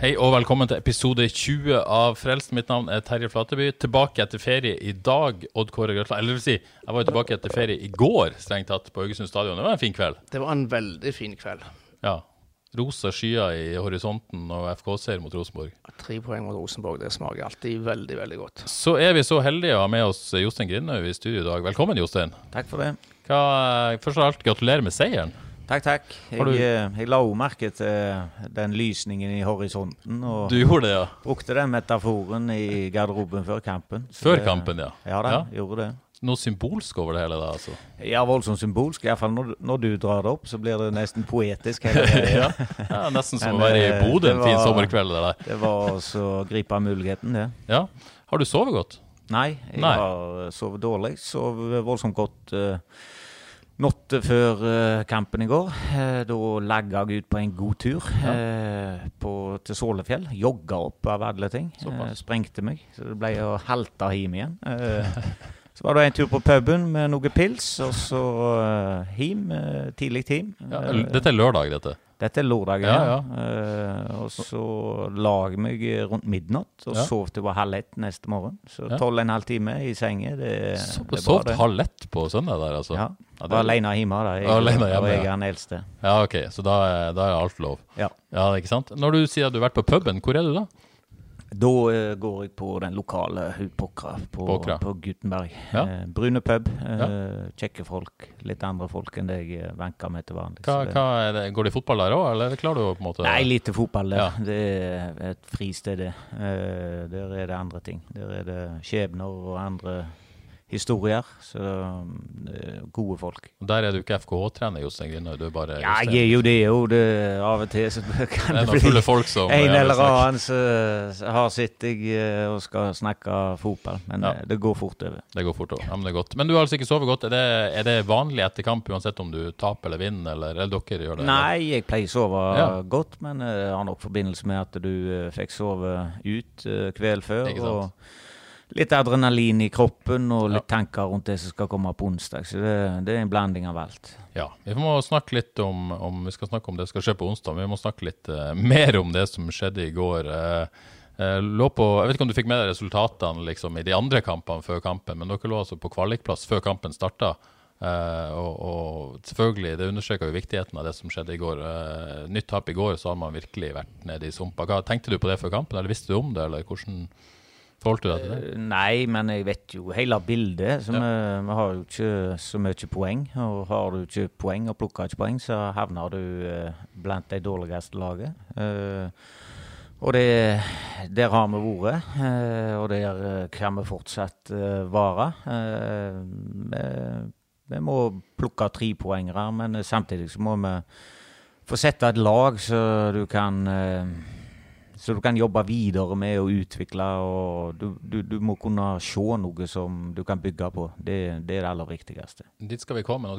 Hei og velkommen til episode 20 av Frelst. Mitt navn er Terje Flateby. Tilbake etter ferie i dag, Odd Kåre Grøtland. Eller vil si, jeg var jo tilbake etter ferie i går, strengt tatt, på Haugesund stadion. Det var en fin kveld. Det var en veldig fin kveld. Ja. Rosa skyer i horisonten og FK-seier mot Rosenborg. Tre poeng mot Rosenborg, det smaker alltid veldig, veldig godt. Så er vi så heldige å ha med oss Jostein Grindhaug i studio i dag. Velkommen, Jostein. Takk for det. Hva, først av alt, gratulerer med seieren. Takk, takk. Jeg, du- eh, jeg la også merke til den lysningen i horisonten, og Du gjorde det, ja. brukte den metaforen i garderoben før kampen. Så Før det- kampen, ja. Ja da, Ja. gjorde det. Noe symbolsk over det hele, da, altså. Ja, voldsomt symbolsk. Iallfall når, når du drar det opp, så blir det nesten poetisk. hele det. ja. ja, Nesten som Men, å være i eh, Bodø en fin sommerkveld. Det der. Det var også å gripe muligheten, det. Ja. Har du sovet godt? Nei, jeg Nei. har sovet dårlig. Sov voldsomt godt uh, natta før eh, kampen i går. Eh, da lagga jeg ut på en god tur eh, på, til Sålefjell. Jogga opp av alle ting. Eh, sprengte meg, så det ble å halte hjem igjen. Eh, så var det en tur på puben med noe pils, og så hjem. tidlig hjem. Ja, dette er lørdag, dette. Dette er lørdag, Ja, ja. Eh, og så la jeg meg rundt midnatt og Ja. sov til det var halv ett neste morgen. Så tolv og en halv time i senga. Det, Så, det er bra, halv ett på søndag der, altså? Ja. Ja, det var alene hjemme, da. Jeg, alene hjemme, og jeg er den eldste. Ja, ok, så da, da er alt lov. Ja. Ja, ikke sant? Når du sier at du har vært på puben, hvor er du da? Da uh, går jeg på den lokale Hudpokra på, Pokra. på Gutenberg. Ja. Uh, brune pub. Eh, Kjekke folk. Litt andre folk enn det jeg venker vanker med til vanlig. Hva, hva er det? Går det i fotball der òg, eller klarer du på en måte Nei, lite fotball der. Ja. Det er et fristed, det. Der er det andre ting. Der er det skjebner og andre historier. Så er gode folk. Og Der er du ikke FKH-trener, Jostein Grindhaug, du er bare Ja, jeg er jo det, jo. Det, av og til så kan Det det bli folk som en eller annen som har sittet eh, og skal snakke fotball. Men Ja. eh, det går fort over. Det går fort over, Ja, men det er godt. Men du har altså ikke sovet godt. Er det, er det vanlig etter kamp, uansett om du taper eller vinner, eller, eller dere gjør det? eller? Nei, jeg pleier å sove Ja. godt, men eh, det har nok forbindelse med at du eh, fikk sove ut uh, kveld før. Ikke sant. Og litt adrenalin i kroppen og litt Ja. tanker rundt det som skal komme på onsdag. Så det, det er en blanding av alt. Ja, vi må snakke litt om, om Vi skal snakke om det som skal skje på onsdag, men vi må snakke litt uh, mer om det som skjedde i går. Uh, lå på, jeg vet ikke om du fikk med deg resultatene liksom, i de andre kampene før kampen, men dere lå altså på kvalikplass før kampen starta. Uh, og, og selvfølgelig, det understreker jo viktigheten av det som skjedde i går. Uh, nytt tap i går, så har man virkelig vært nede i sumpa. Hva, tenkte du på det før kampen, eller visste du om det, eller hvordan forholdt du deg til det? Eh, Nei, men jeg vet jo hele bildet. Så vi, vi har jo ikke så mye poeng. Og har du ikke poeng og plukker ikke poeng, så havner du eh, blant de dårligste laget. Eh, og det, der har vi vært, eh, og der kan vi fortsatt være. Vi, vi må plukke trepoengere, men eh, samtidig så må vi få sette et lag så du kan så du kan jobbe videre med å utvikle, og du, du, du må kunne se noe som du kan bygge på. Det, det er det aller viktigste. Dit skal vi komme. nå.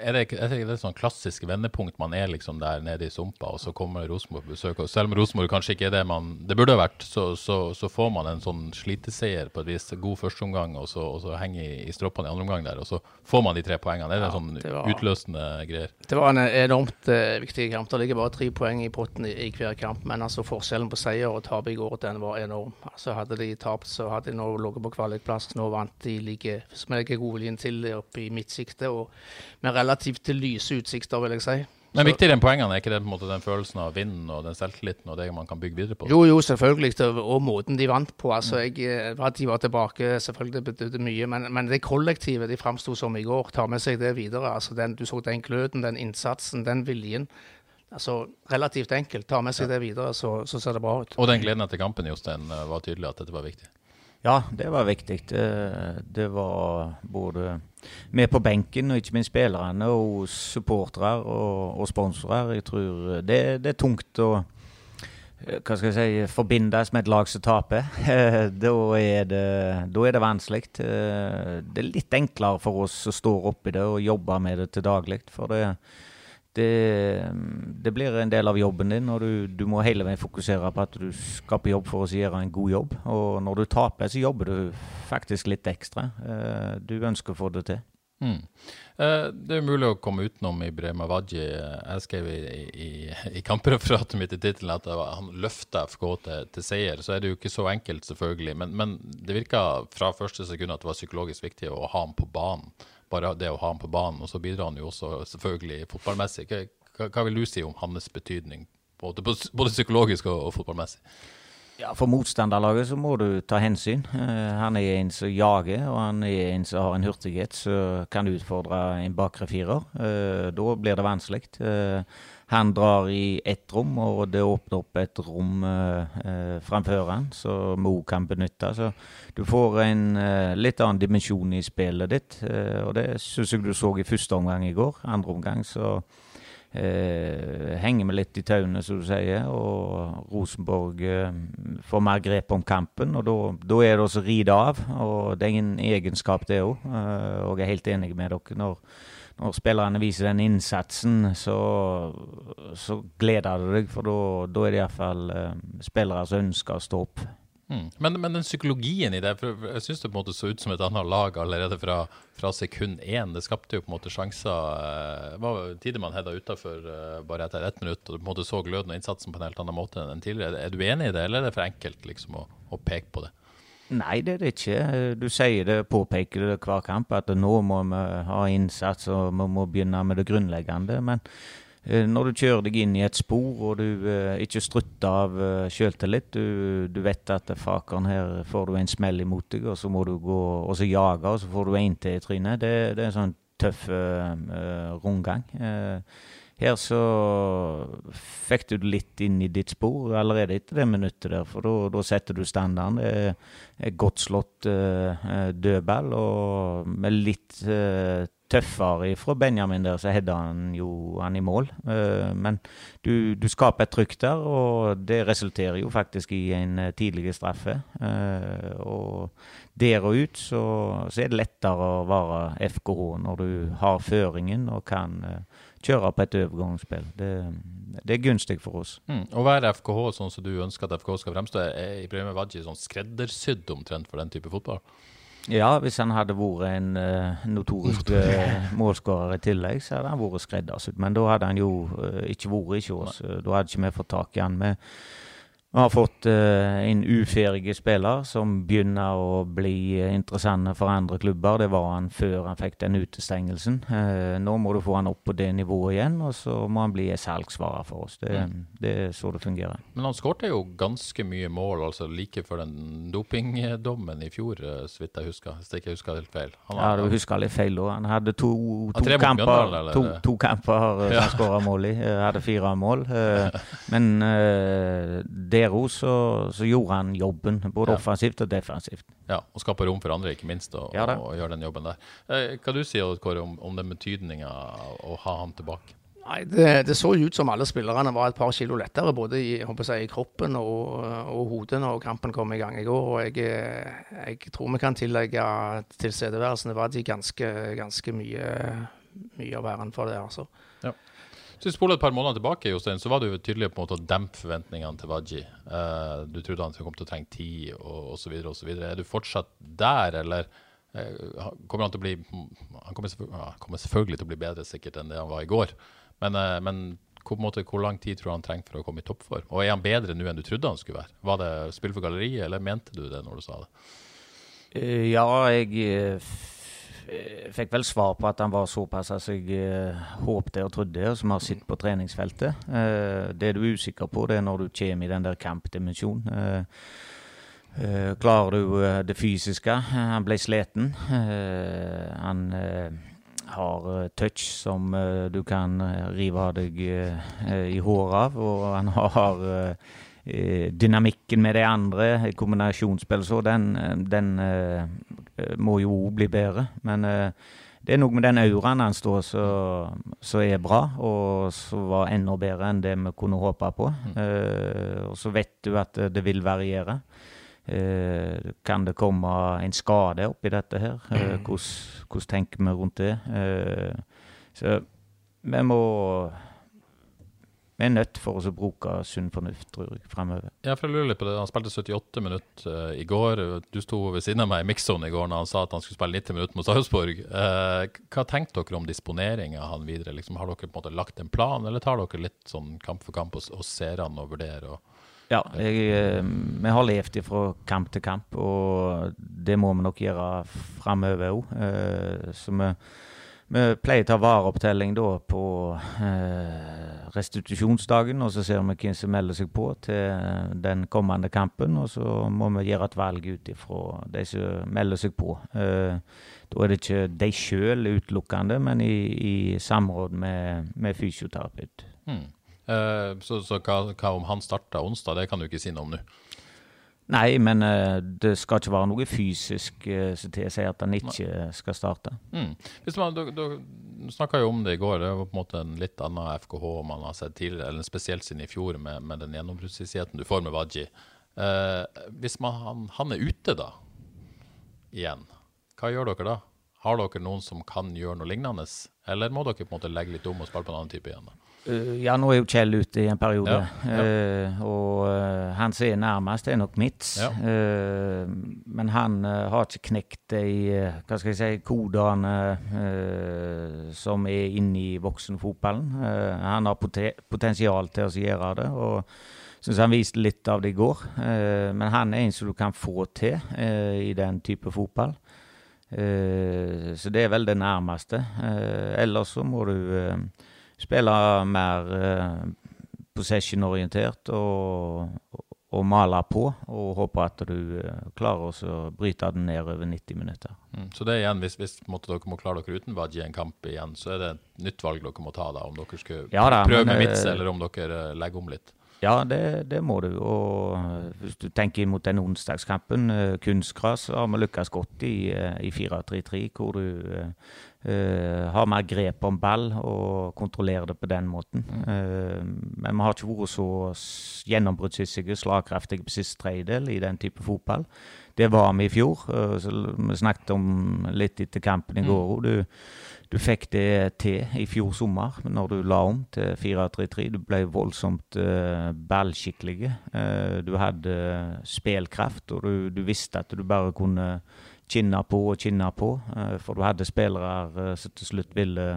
Er det, ikke- er det et sånn klassisk vendepunkt man er liksom der nede i sumpa, og så kommer Rosenborg på besøk? og Selv om Rosenborg kanskje ikke er det man det burde ha vært, så, så, så får man en sånn sliteseier på et vis. God førsteomgang, og så, og så henger i, i stroppene i andre omgang der, og så får man de tre poengene. Er Det Ja, sånn det var- utløsende greier. Det var en enormt uh, viktig kamp. Det ligger bare tre poeng i potten i, i hver kamp, men altså forskjellen på seier og tap i går den var enorm. Altså Hadde de tapt, så hadde de nå ligget på kvalikplass. Nå vant de like, med godviljen til oppe i midtsiktet, og med relativt lyse utsikter, vil jeg si. Men viktigere enn poengene, er ikke det på en måte den følelsen av vinden og den selvtilliten og det man kan bygge videre på? Jo, jo, selvfølgelig. Og måten de vant på. altså jeg, eh, At de var tilbake, selvfølgelig betydde mye. Men, men det kollektivet de framsto som i går, tar med seg det videre. altså den, Du så den gløden, den innsatsen, den viljen. Altså Relativt enkelt. Ta med seg det videre, så, så ser det bra ut. Og den gleden etter kampen, Jostein, var tydelig at dette var viktig. Ja, det var viktig. Det, det var både med på benken, og ikke minst spillerne og supportere og, og sponsorer. Jeg tror det, det, er tungt å hva skal jeg si, forbindes med et lag som taper. da, er det, da er det vanskelig. Det er litt enklere for oss som står oppi det og jobber med det til daglig. For det, det, det, blir en del av jobben din, og du, du, må hele veien fokusere på at du skaper jobb for å gjøre en god jobb. Og når du taper, så jobber du faktisk litt ekstra. Eh, du ønsker å få det til. Mm. Eh, det er mulig å komme utenom Ibrahim Awadji. Jeg skrev i, i, i kampreferatet mitt i tittelen at han løfta FK til, til, seier. Så er det jo ikke så enkelt, selvfølgelig. Men, men det virka fra første sekund at det var psykologisk viktig å ha ham på banen bare det å ha ham på banen. Og så bidrar han jo også selvfølgelig fotballmessig. Hva, hva vil du si om hans betydning, både, både psykologisk og, og, fotballmessig? Ja, For motstanderlaget så må du ta hensyn. Uh, han er en som jager, og han er en som har en hurtighet som kan utfordre en bakre firer. Uh, da blir det vanskelig. Han drar i ett rom, og det åpner opp et rom eh, framfor han som Mo kan benytte. Så du får en eh, litt annen dimensjon i spillet ditt, eh, og det syns jeg du så i første omgang i går. Andre omgang så eh, henger vi litt i tauene, som du sier, og Rosenborg eh, får mer grep om kampen. Og da er det også å ride av, og det er en egenskap, det òg. Eh, og jeg er helt enig med dere. når når spillerne viser den innsatsen, så, så gleder det deg. For da er det iallfall uh, spillere som ønsker å stå opp. Mm. Men, men, den psykologien i det for Jeg syns det på en måte så ut som et annet lag allerede fra, fra sekund én. Det skapte jo på en måte sjanser. Det var tider man hedda utafor uh, bare etter ett minutt, og du på en måte så gløden og innsatsen på en helt annen måte enn tidligere. Er du enig i det, eller er det for enkelt liksom, å, å peke på det? Nei, det er det ikke. Du sier det, påpeker det hver kamp, at nå må vi ha innsats og vi må begynne med det grunnleggende. Men eh, når du kjører deg inn i et spor og du eh, ikke strutter av eh, du, du, vet at fakeren her får du en smell imot deg, og så må du gå og så jage, og så får du en til i trynet. Det, det, er sånn tøff uh, rundgang. Uh, her så fikk du det litt inn i ditt spor allerede etter det minuttet der, for da setter du standarden. Det er godt slått dødball, og med litt tøffere fra Benjamin der, så header han jo han i mål. Uh, men du, du, skaper et trykk der, og det resulterer jo faktisk i en tidlig straffe. og der og ut så, så, er det lettere å være FKH når du har føringen og kan kjøre på et overgangsspill. Det, det, er gunstig for oss. Mm. Å være FKH sånn som du ønsker at FKH skal fremstå, er Ibrahim Wadji sånn skreddersydd omtrent for den type fotball? Ja, hvis han hadde vært en uh, notorisk uh, målskårer i tillegg, så hadde han vært skreddersydd. Men da hadde han jo uh, ikke vært i oss. Da hadde ikke vi fått tak i han. med vi har fått uh, en uferdig spiller som begynner å bli uh, interessant for andre klubber. Det var han før han fikk den utestengelsen. Uh, nå må du få han opp på det nivået igjen, og så må han bli salgsvarer for oss. Det, mm. det, er så det fungerer. Men han skårte jo ganske mye mål altså like før den dopingdommen i fjor, så vidt jeg husker. Hvis jeg ikke husker helt feil. Han ja, du husker litt feil da. Han hadde to, to han kamper, to, to kamper ja. han skåra mål i. hadde fire mål. men det Zero så, så, gjorde han jobben, både ja. offensivt og defensivt. Ja, Og skape rom for andre, ikke minst, og, ja, og, og gjøre den jobben der. Eh, hva du sier Kåre, om, om den betydninga å ha han tilbake? Nei, det, det, så ut som alle spillerne var et par kilo lettere, både i, jeg, i kroppen og, og, hodet når kampen kom i gang i går. og Jeg, jeg tror vi kan tillegge tilstedeværelsen var de ganske, ganske mye, mye av æren for det. altså. Ja. Så vi spoler et par måneder tilbake, Jostein, så var du tydelig på en måte å dempe forventningene til Waji. Uh, du trodde han kom til å trenge tid, og osv. osv. Er du fortsatt der, eller uh, kommer han til å bli Han kommer, selvfølgelig, kommer selvfølgelig til å bli bedre sikkert enn det han var i går, men, uh, men hvor, måte, hvor, lang tid tror du han trenger for å komme i toppform? Og er han bedre nå enn du trodde han skulle være? Var det spill for galleriet, eller mente du det når du sa det? Ja, jeg Eh, fikk vel svar på at han var såpass som jeg eh, håpte og trodde, og som har sett på treningsfeltet. Eh, det du er usikker på, det er når du kommer i den der kampdimensjonen. Eh, eh, klarer du eh, det fysiske? Han ble sliten. han har touch som du kan rive av deg i håret av, og han har eh, dynamikken med de andre, kombinasjonsspill, så den, den må jo òg bli bedre. Men det er noe med den auraen han står som er bra, og som var enda bedre enn det vi kunne håpe på. Mm. og så vet du at det vil variere. Uh, kan det komme en skade oppi dette her? Eh, mm. hvordan, hvordan, tenker vi rundt det? Eh, så vi må vi er nødt for å bruke sunn fornuft tror jeg, fremover. Ja, for jeg lurer litt på det. Han spilte 78 minutter uh, i går. Du sto ved siden av meg i Mixon i går når han sa at han skulle spille 90 minutter mot Sarpsborg. Uh, hva tenkte dere om disponeringa av han videre? Liksom, har dere på en måte lagt en plan, eller tar dere litt sånn kamp for kamp og, og ser han og vurderer? og ja, jeg, eh, vi har levd fra kamp til kamp, og det må vi nok gjøre framover òg. Så vi, vi, pleier å ta vareopptelling da på eh, restitusjonsdagen, og så ser vi hvem som melder seg på til den kommende kampen. Og så må vi gjøre et valg ut ifra de som melder seg på. Da er det ikke de sjøl utelukkende, men i, i samråd med, med fysioterapeut. Mm. Eh, så, så hva, hva, om han starter onsdag, det kan du ikke si noe om nå? Nei, men uh, det skal ikke være noe fysisk uh, som tilsier at han ikke skal starte. Mm. Man, du, du snakka jo om det i går, det var på en måte en litt annen FKH man har sett tidligere, eller spesielt siden i fjor, med, med den gjennombruddshissigheten du får med Waji. hvis man, han, han er ute da, igjen, hva gjør dere da? Har dere noen som kan gjøre noe lignende, eller må dere på en måte legge litt om og spille på en annen type igjen? da? Uh, ja, nå er jo Kjell ute i en periode. Ja, ja. Uh, og uh, han som er nærmest, er nok Mitz. Ja. men han har ikke knekt de hva skal jeg si, kodene som er inne i voksenfotballen. han har poten potensial til å gjøre det. og syns han viste litt av det i går. men han er en som du kan få til i den type fotball. så det er vel det nærmeste. ellers så må du spille mer uh, possession-orientert og, og, male på. Og håpe at du uh, klarer å bryte den ned over 90 minutter. Mm, så det er igjen, hvis, hvis dere må klare dere uten Wadji en kamp igjen, så er det et nytt valg dere må ta da, om dere skal ja, da, prøve men, med Mitz, eh, eller om dere legger om litt? Ja, det, det, må du. Og hvis du tenker mot den onsdagskampen, kunstgras, har vi lykkes godt i, i 4-3-3, hvor du Uh, har mer grep om ball og kontrollerer det på den måten. Uh, men vi har ikke vært så gjennombruddshissige, slagkraftige på siste tredjedel i den type fotball. Det var vi i fjor. Uh, så vi snakket om litt etter kampen i mm. går. Mm. Du, du, fikk det til i fjor sommer når du la om til 4-3-3. Du ble voldsomt ballskikkelig. du hadde spillkraft, og du, du visste at du bare kunne kinna på og kinne på. Eh, for du hadde spillere eh, som til slutt ville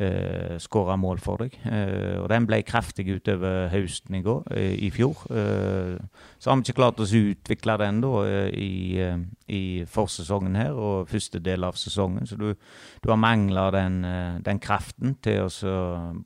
uh, skåre mål for deg. Uh, og den ble kraftig utover høsten i, går, uh, i fjor. Uh, så har vi ikke klart å utvikle den da i, i forsesongen her og første del av sesongen. Så du, du har mangla den, den, kraften til å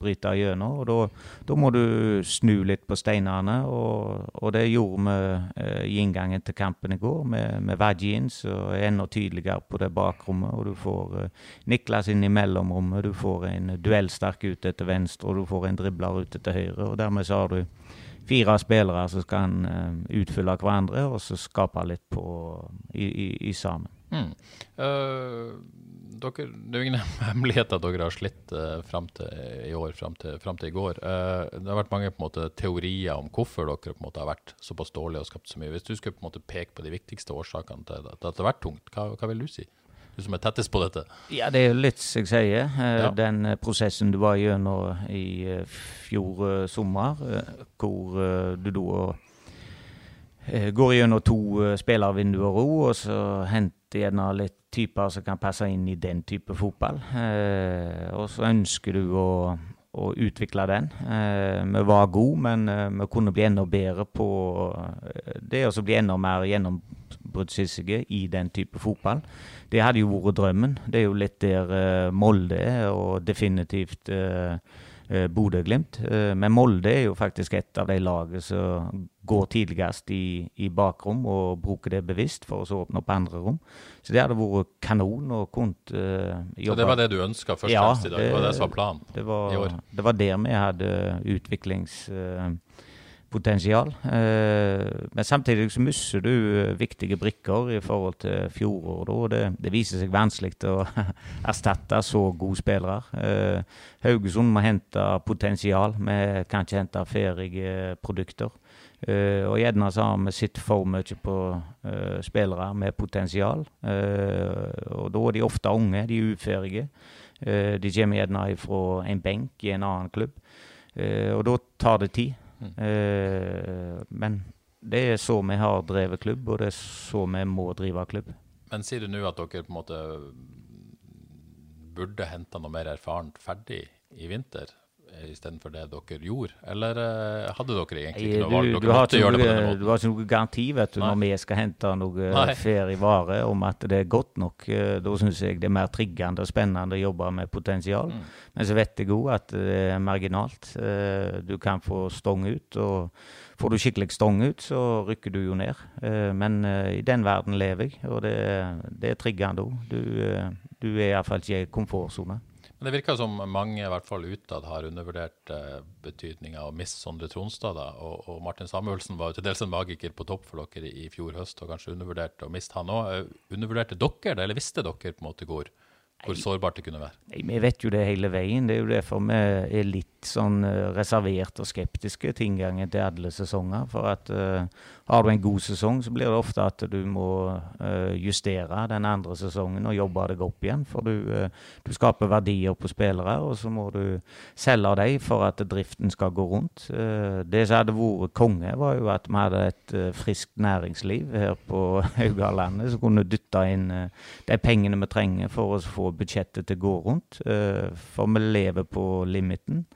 bryte gjennom. Og da må du snu litt på steinene, og, og det gjorde vi i inngangen til kampen i går med, med Vajin, som er enda tydeligere på det bakrommet. Og du får Niklas inn i mellomrommet. Du får en duellsterk ute til venstre, og du får en dribler ute til høyre. og Dermed så har du fire spillere som kan uh, utfylle hverandre og så skape litt på, i, i, i sammen. Mm. Uh, dere, det er ingen hemmelighet at dere har slitt uh, fram til i år, fram til, frem til i går. Uh, det har vært mange måte, teorier om hvorfor dere måte har vært såpass dårlige og skapt så mye. Hvis du skulle på måte peke på de viktigste årsakene til at det har vært tungt, hva, hva vil du si? Du som er tettest på dette? Ja, det er litt som jeg sier. Eh, ja. Den eh, prosessen du var gjennom i eh, fjor sommer, hvor du da går gjennom to spillervinduer òg, og så henter gjerne litt typer som kan passe inn i den type fotball. Og så ønsker du å, å utvikle den. Vi var gode, men vi kunne bli enda bedre på det å bli enda mer gjennombruddshissige i den type fotball. Det hadde jo vært drømmen. Det er jo litt der uh, Molde er, og definitivt uh, uh, Bodø-Glimt. Men Molde er jo faktisk et av de lagene som går tidligst i, i, bakrom og bruker det bevisst for å så åpne opp andre rom. Så det hadde vært kanon. og kunnet. Så det var det du ønska først ja, Det, det var det som var planen det var, i år? Det var der vi hadde utviklings potensial. Eh, men samtidig så mister du eh, viktige brikker i forhold til fjoråret. det, det, viser seg vanskelig å erstatte så gode spillere. Eh, Haugesund må hente potensial. Vi kan ikke hente ferdige produkter. Og gjerne så har vi sett for mye på spillere med potensial. Og da er de ofte unge, de er uferdige. de kommer gjerne fra en benk i en annen klubb. og da tar det tid. Mm. men det er så vi har drevet klubb, og det er så vi må drive klubb. Men sier du nå at dere på en måte burde hente noe mer erfarent ferdig i vinter? Istedenfor det dere gjorde? Eller uh, hadde dere egentlig ikke noe valg? Du, du, har ikke noe, du har ikke noe garanti vet du, Nei. når vi skal hente noe Nei. fair om at det er godt nok. Da syns jeg det er mer triggende og spennende å jobbe med potensial. Mm. Men så vet jeg òg at det er marginalt. Du kan få stong ut. og Får du skikkelig stong ut, så rykker du jo ned. men i den verden lever jeg, og det, det er triggende òg. Du, du er iallfall ikke i komfortsone. Men det virker som mange i hvert fall utad har undervurdert eh, betydninga av å miste Sondre Tronstad. Og, og, Martin Samuelsen var jo til dels en magiker på topp for dere i, i fjor høst, og kanskje undervurderte å miste han òg. Eh, undervurderte dere det, eller visste dere på en måte hvor, hvor sårbart det kunne være? Nei, Vi vet jo det hele veien. Det er jo derfor vi er litt sånn reservert og skeptiske til inngangen til alle sesonger. For at uh, har du en god sesong, så blir det ofte at du må uh, justere den andre sesongen og jobbe deg opp igjen. For du, du, skaper verdier på spillere, og så må du selge dem for at driften skal gå rundt. det som hadde vært konge, var jo at vi hadde et friskt næringsliv her på Haugalandet som kunne dytte inn de pengene vi trenger for å få budsjettet til å gå rundt. for vi lever på limiten.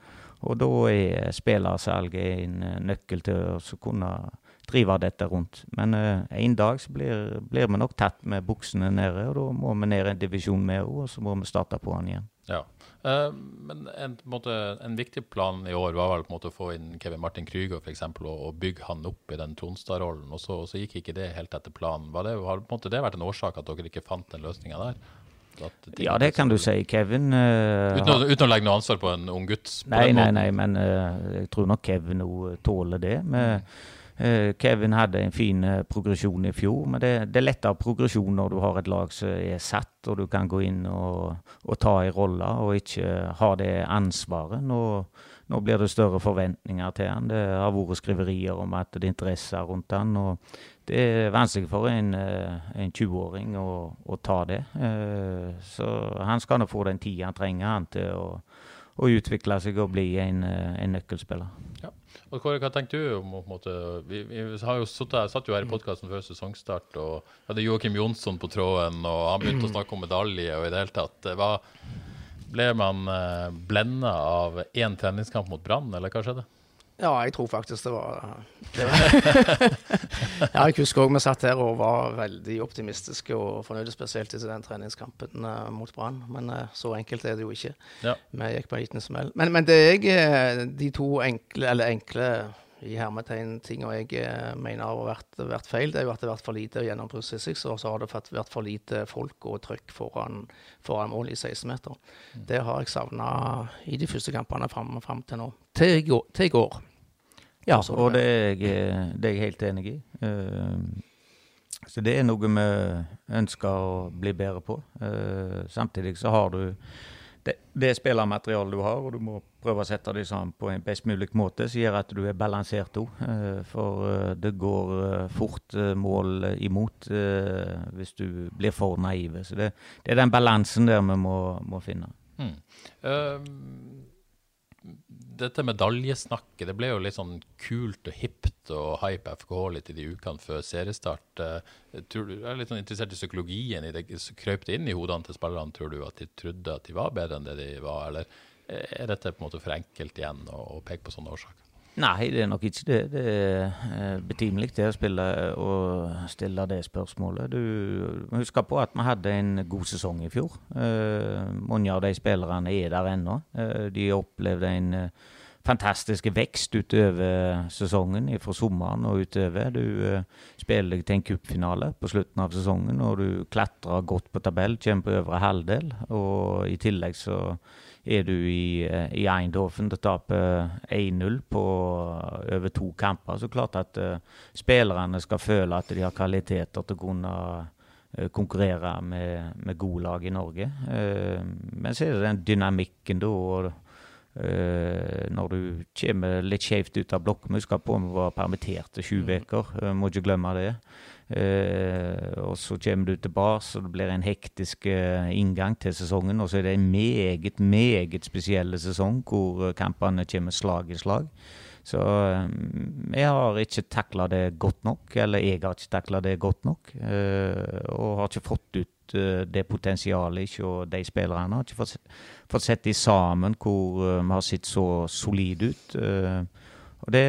Og da er spillersalget en eh, nøkkel til å kunne drive dette rundt. Men uh, en dag så blir, blir, vi nok tatt med buksene nede, og da må vi ned en divisjon mer, og så må vi starte på den igjen. Ja, Men en, måte, en, viktig plan i år var vel på en måte å få inn Kevin Martin Krüger f.eks. Og, og bygge han opp i den Tronstad-rollen, og, og, så gikk ikke det helt etter planen. Det, har på en måte det vært en årsak at dere ikke fant den løsninga der? Ja, det kan du si. Kevin uh, uten, å, uten, å, legge noe ansvar på en ung gutt? Nei, nei, nei, men uh, jeg tror nok Kevin tåler det. med uh, Kevin hadde en fin progresjon i fjor, men det, det, er lettere progresjon når du har et lag som er satt, og du kan gå inn og, og ta en rolle, og ikke ha det ansvaret. Nå, nå, blir det større forventninger til han. Det har vært skriverier om at det er interesser rundt han, og det er vanskelig for en, eh, en 20-åring å, å, ta det. Eh, så han skal nå få den tida han trenger han til å, å, utvikle seg og bli en, eh, en nøkkelspiller. Ja. Og Kåre, hva tenker du om måte, Vi, vi har jo suttet, satt jo her i podkasten før sesongstart og hadde Joakim Jonsson på tråden, og han begynte å snakke om medalje og i det hele tatt. Hva, ble man blenda av én treningskamp mot Brann, eller hva skjedde? Ja, jeg tror faktisk det var, det var Ja, jeg husker òg vi satt her og var veldig optimistiske og fornøyde, spesielt etter den treningskampen uh, mot Brann. Men uh, så enkelt er det jo ikke. Ja. Vi gikk på en liten smell. Men, men, det jeg, eh, de to enkle, eller enkle i hermetegn-tinga jeg mener har vært, vært, feil, det er jo at det har vært for lite gjennombruddsrisiko, og så har det vært for lite folk og trykk foran, foran mål i 16-meter. Mm. Det har jeg savna i de første kampene fram, fram til nå. Til i går. Til går. Ja, og det er, jeg, det er jeg helt enig i. Uh, så det er noe vi ønsker å bli bedre på. Uh, samtidig så har du det, det spillermaterialet du har, og du må prøve å sette det sammen på en best mulig måte som gjør at du er balansert òg. Uh, for det går fort mål imot hvis du blir for naiv. Så det, det, er den balansen der vi må, må finne. Mm. Uh, dette medaljesnakket, det ble jo litt sånn kult og hipt og hype FKH litt i de ukene før seriestart. Eh, tror du, jeg er litt sånn interessert i psykologien i det. Krøp det inn i hodene til spillerne, tror du, at de trodde at de var bedre enn det de var? Eller er dette på en måte for enkelt igjen å peke på sånne årsaker? Nei, det er nok ikke det. Det er eh, betimelig det å spille å stille det spørsmålet. Du må huske på at vi hadde en god sesong i fjor. Eh, mange av de spillerne er der ennå. Eh, de opplevde en fantastisk vekst utover sesongen fra sommeren og utover. Du spiller til en cupfinale på slutten av sesongen, og du klatrer godt på tabell, kommer på øvre halvdel. Og i tillegg så er du i, eh, i Eindhoven og taper 1-0 på over to kamper, så klart at uh, spillerne skal føle at de har kvaliteter til å kunne uh, konkurrere med, med gode lag i Norge. Uh, men så er det den dynamikken da. og når du kommer litt skjevt ut av blokken Husk på at å var permittert i sju mm. uker, må ikke glemme det. Eh, og så kommer du tilbake, og det blir en hektisk eh, inngang til sesongen. Og så er det en meget, meget spesiell sesong hvor kampene kommer slag i slag. Så eh, jeg har ikke takla det godt nok, eller jeg har ikke takla det godt nok. Eh, og har ikke fått ut eh, det potensialet hos de spillerne. Har ikke fått, fått sett de sammen hvor eh, vi har sett så solide ut. Og det,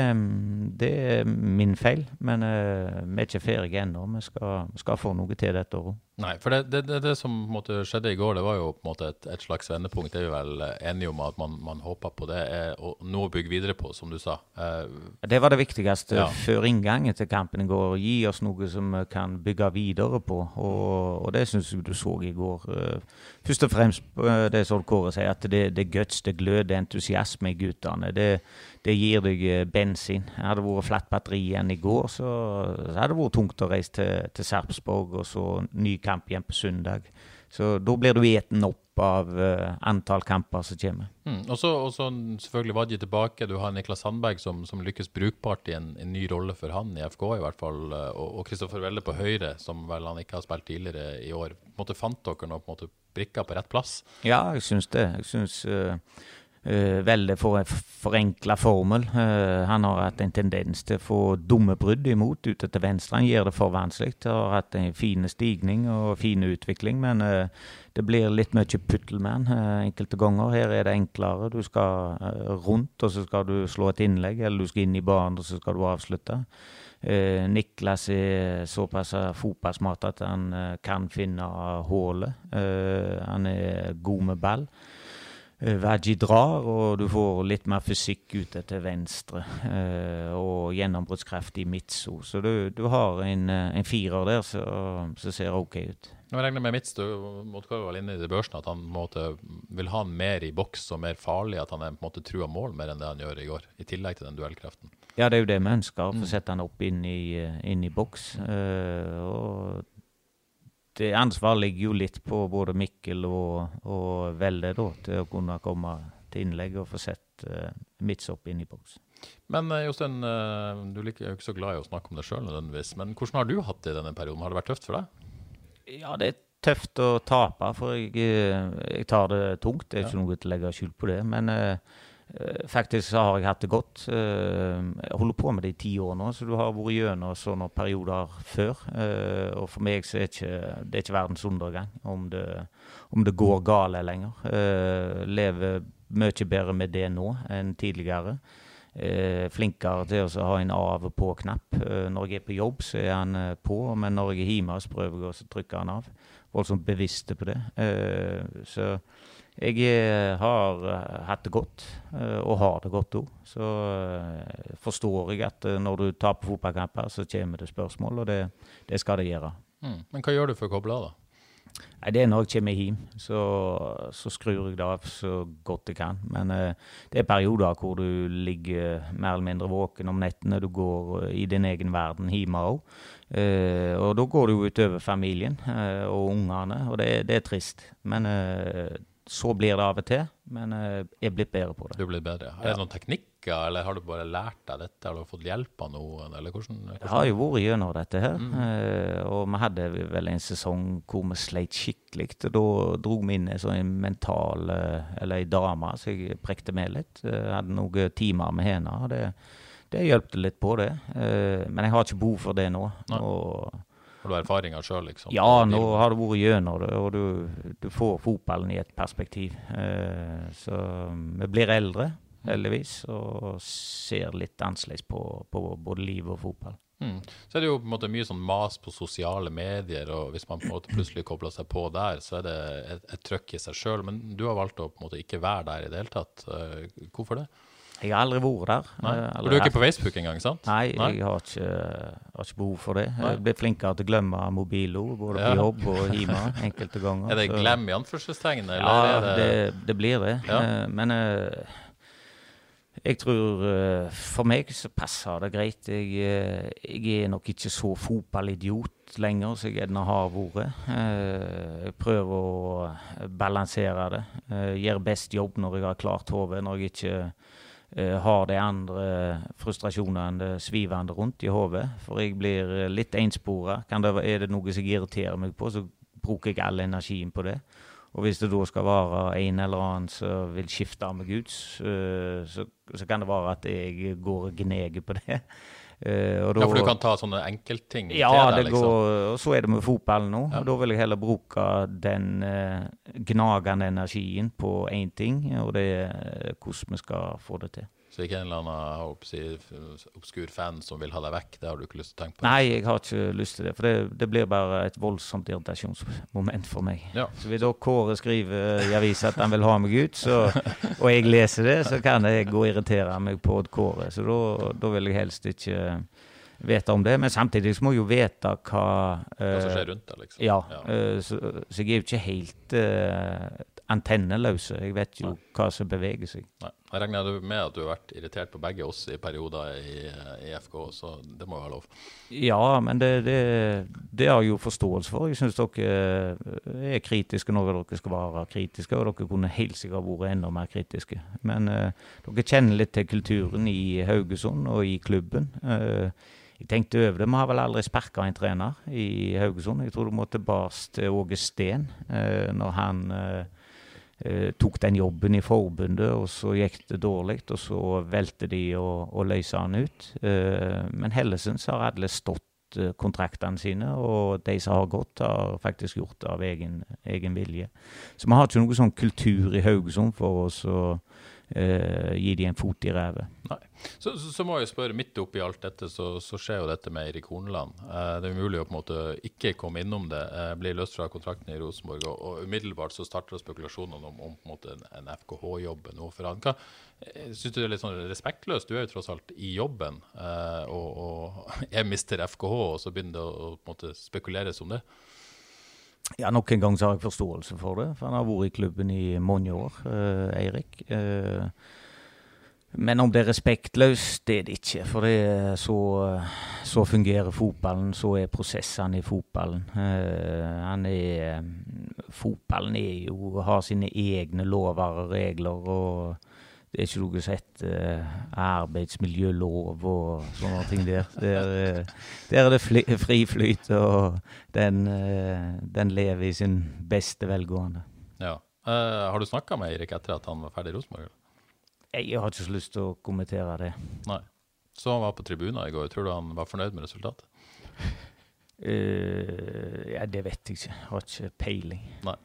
det, er min feil, men uh, vi er ikke ferdige ennå. Vi skal, skal, få noe til dette året. Nei, for det, det, det, som måte, skjedde i går, det var jo på en måte et, et slags vendepunkt. Det er vi vel enige om at man, man håper på det. Er, og noe å bygge videre på, som du sa. Uh, det var det viktigste ja. før inngangen til kampen i går. Gi oss noe som vi kan bygge videre på. Og, og det syns jeg du så i går. Uh, først og fremst det som Kåre sier, at det, det er guts, det glød, det er entusiasme i guttene. Det, det gir deg bensin. Hadde det vært flatt batteri igjen i går, så, så hadde det vært tungt å reise til, til Sarpsborg og så ny kamp igjen på søndag. Så da blir du eten opp av uh, antall kamper som kommer. Mm. Og så selvfølgelig Wadji tilbake. Du har Niklas Sandberg som, som lykkes brukbart i en, en, ny rolle for han i FK, i hvert fall. Eh, og Kristoffer Welle på høyre, som vel han ikke har spilt tidligere i år. På en måte Fant dere nå på en måte brikka på rett plass? Ja, jeg syns det. Jeg syns uh, Uh, veldig for, forenkla formel. Uh, han har hatt en tendens til å få dumme brudd imot ute til venstre. Han gjør det for vanskelig. Har hatt en fin stigning og fin utvikling, men uh, det blir litt mye puttelman enkelte ganger. Her er det enklere. Du skal rundt, og så skal du slå et innlegg, eller du skal inn i banen, og så skal du avslutte. Niklas er såpass fotballsmart at han kan finne hullet. han er god med ball. Eh, Vaji drar, og du får litt mer fysikk ute til venstre. Eh, og gjennombruddskraft i midtso. Så du, du har en, eh, en, firer der som ser OK ut. Jeg regner med Midts, du måtte være inne i børsen, at han måtte, vil ha mer i boks og mer farlig. At han er på en måte trua mål mer enn det han gjør i går, i tillegg til den duellkraften. Ja, det er jo det vi ønsker. Å få mm. sette han opp inn i, inn i boks. Og det ansvaret ligger jo litt på både Mikkel og, og Velde da, til å kunne komme til innlegg og få sett uh, midtsopp inn i boks. Men uh, Jostein, du er jo ikke så glad i å snakke om det sjøl nødvendigvis. Men hvordan har du hatt det i denne perioden? Har det vært tøft for deg? Ja, det er tøft å tape, for jeg, jeg tar det tungt. Det er ikke noe til å legge skjul på det. Men uh, Eh, faktisk så har jeg hatt det godt. Eh, jeg holder på med det i ti år nå, så du har vært gjennom sånne perioder før. Eh, og for meg så er ikke, det er ikke verdens undergang om det, om det går galt lenger. Lever mye bedre med det nå enn tidligere. Flinkere til å ha en av- og på-knapp. Når jeg er på jobb, så er han på, men når jeg er hjemme, så prøver jeg å trykke han av. Voldsomt bevisste på det. Så jeg eh, har eh, hatt det godt, eh, og har det godt òg. Så forstår jeg at når du taper fotballkamper, så kommer det spørsmål, og det, det skal det gjøre. Mm. Men hva gjør du for å koble av, da? Nei, Det er når jeg kommer hjem, så, så skrur jeg det av så godt jeg kan. Men eh, det er perioder hvor du ligger mer eller mindre våken om nettene. Du går i din egen verden hjemme òg. Eh, og da går det jo utover familien eh, og ungene, og det, det, er trist. Men så blir det av og til, men jeg er blitt bedre på det. Du blir bedre. Er det noen teknikker, eller har du bare lært deg dette? Har du fått hjelp av noen? Eller hvordan, hvordan? Jeg har jo vært gjennom dette her, mm. uh, og vi hadde vel en sesong hvor vi sleit skikkelig. og Da dro vi inn en sånn mental, uh, eller ei dame, så jeg prekte med litt. Jeg hadde noen timer med henne. Det, det hjalp litt på det, men jeg har ikke behov for det nå. Nei. Og har du erfaringer sjøl, liksom? Ja, nå har det vært gjennom det, og du, du, får fotballen i et perspektiv. Eh, så vi blir eldre, heldigvis, og ser litt annerledes på, på, både liv og fotball. Mm. Så er det jo på en måte mye sånn mas på sosiale medier, og hvis man på en måte plutselig kobler seg på der, så er det et, et trøkk i seg sjøl. Men du har valgt å på en måte ikke være der i det hele tatt. Uh, hvorfor det? Jeg har aldri vært der. Nei. Eh, aldri du er ikke på Facebook engang, sant? Nei, Nei. jeg har ikke, har ikke behov for det. Nei. Jeg blir flinkere til å glemme mobilo, både Ja. på jobb og hjemme enkelte ganger. Er det glem i anførselstegn, Ja, det, det, det blir det. Ja. Eh, Men eh, jeg tror eh, for meg så passer det greit. Jeg, eh, jeg er nok ikke så fotballidiot lenger som jeg gjerne har vært. Eh, Jeg prøver å balansere det. Jeg Gjør best jobb når jeg har klart hodet, når jeg ikke eh, har de andre frustrasjonene svivende rundt i hodet. For jeg blir eh, litt enspora. Er det noe som jeg irriterer meg på, så bruker jeg all energien på det. Og hvis det da skal være en eller annen som vil skifte meg ut, så, så kan det være at jeg går og gneger på det. Eh, Ja, for du kan ta sånne enkeltting ja, til det deg, liksom? går, og så er det med fotballen nå. Ja. og Da vil jeg heller bruke den eh, gnagende energien på én ting, og det er hvordan vi skal få det til. Så ikke en eller annen håper obskur fan som vil ha deg vekk? Det har du ikke lyst til å tenke på? Nei, jeg har ikke lyst til det, for det, det blir bare et voldsomt irritasjonsmoment for meg. Ja. Så hvis da Kåre skriver i avisa at han vil ha meg ut, så, og jeg leser det, så kan jeg gå og irritere meg på Kåre. Så da, vil jeg helst ikke vite om det. Men samtidig så må jeg jo vite hva Hva som eh, skjer rundt deg, liksom? Ja, eh, så, så jeg er jo ikke helt uh, antenneløs. Jeg vet jo hva som beveger seg. Nei. Jeg regner du med at du har vært irritert på begge oss i perioder i, i FK, så det må jo være lov. Ja, men det, det, det har jeg jo forståelse for. Jeg syns dere eh, er kritiske når dere skal være kritiske, og dere kunne helt sikkert vært enda mer kritiske. Men uh, dere kjenner litt til kulturen i Haugesund og i klubben. Uh, jeg tenkte over det. Vi har vel aldri sparka en trener i Haugesund. Jeg tror du må tilbake til Åge Steen eh, når han eh, eh, tok den jobben i forbundet, og så gikk det dårlig, og så valgte de å, å løse han ut. Eh, men så har alle stått eh, kontraktene sine, og de som har gått, har faktisk gjort det av egen, egen vilje. Så vi har ikke noe sånn kultur i Haugesund for oss å eh, gi dem en fot i. Nei. Så, så, så må jeg spørre, midt oppi alt dette, så, så skjer jo dette med Eirik Horneland. Uh, det er umulig å på en måte ikke komme innom det. Uh, blir løst fra kontrakten i Rosenborg, og, og umiddelbart så starter spekulasjonene om, om på en måte en, en FKH-jobb nå for han. Syns du det er litt sånn respektløst? Du er jo tross alt i jobben, og, og er mister FKH, og så begynner det å på en måte spekuleres om det. Ja, Nok en gang så har jeg forståelse for det, for han har vært i klubben i mange år, eh, Eirik. Eh, men om det er respektløst, det er det ikke. For det er så, så fungerer fotballen, så er prosessene i fotballen. Eh, han er Fotballen er jo, har sine egne lover og regler, og det er ikke noe som heter arbeidsmiljølov og sånne ting der. Der, eh, der er det fly, fri flyt, og den, eh, den lever i sin beste velgående. Ja. Uh, har du snakka med Eirik etter at han var ferdig i Rosenborg? Jeg har ikke så lyst til å kommentere det. Nei. Så han var på tribunen i går. Tror du han var fornøyd med resultatet? Uh, ja, det vet jeg ikke. Jeg har ikke peiling. Nei.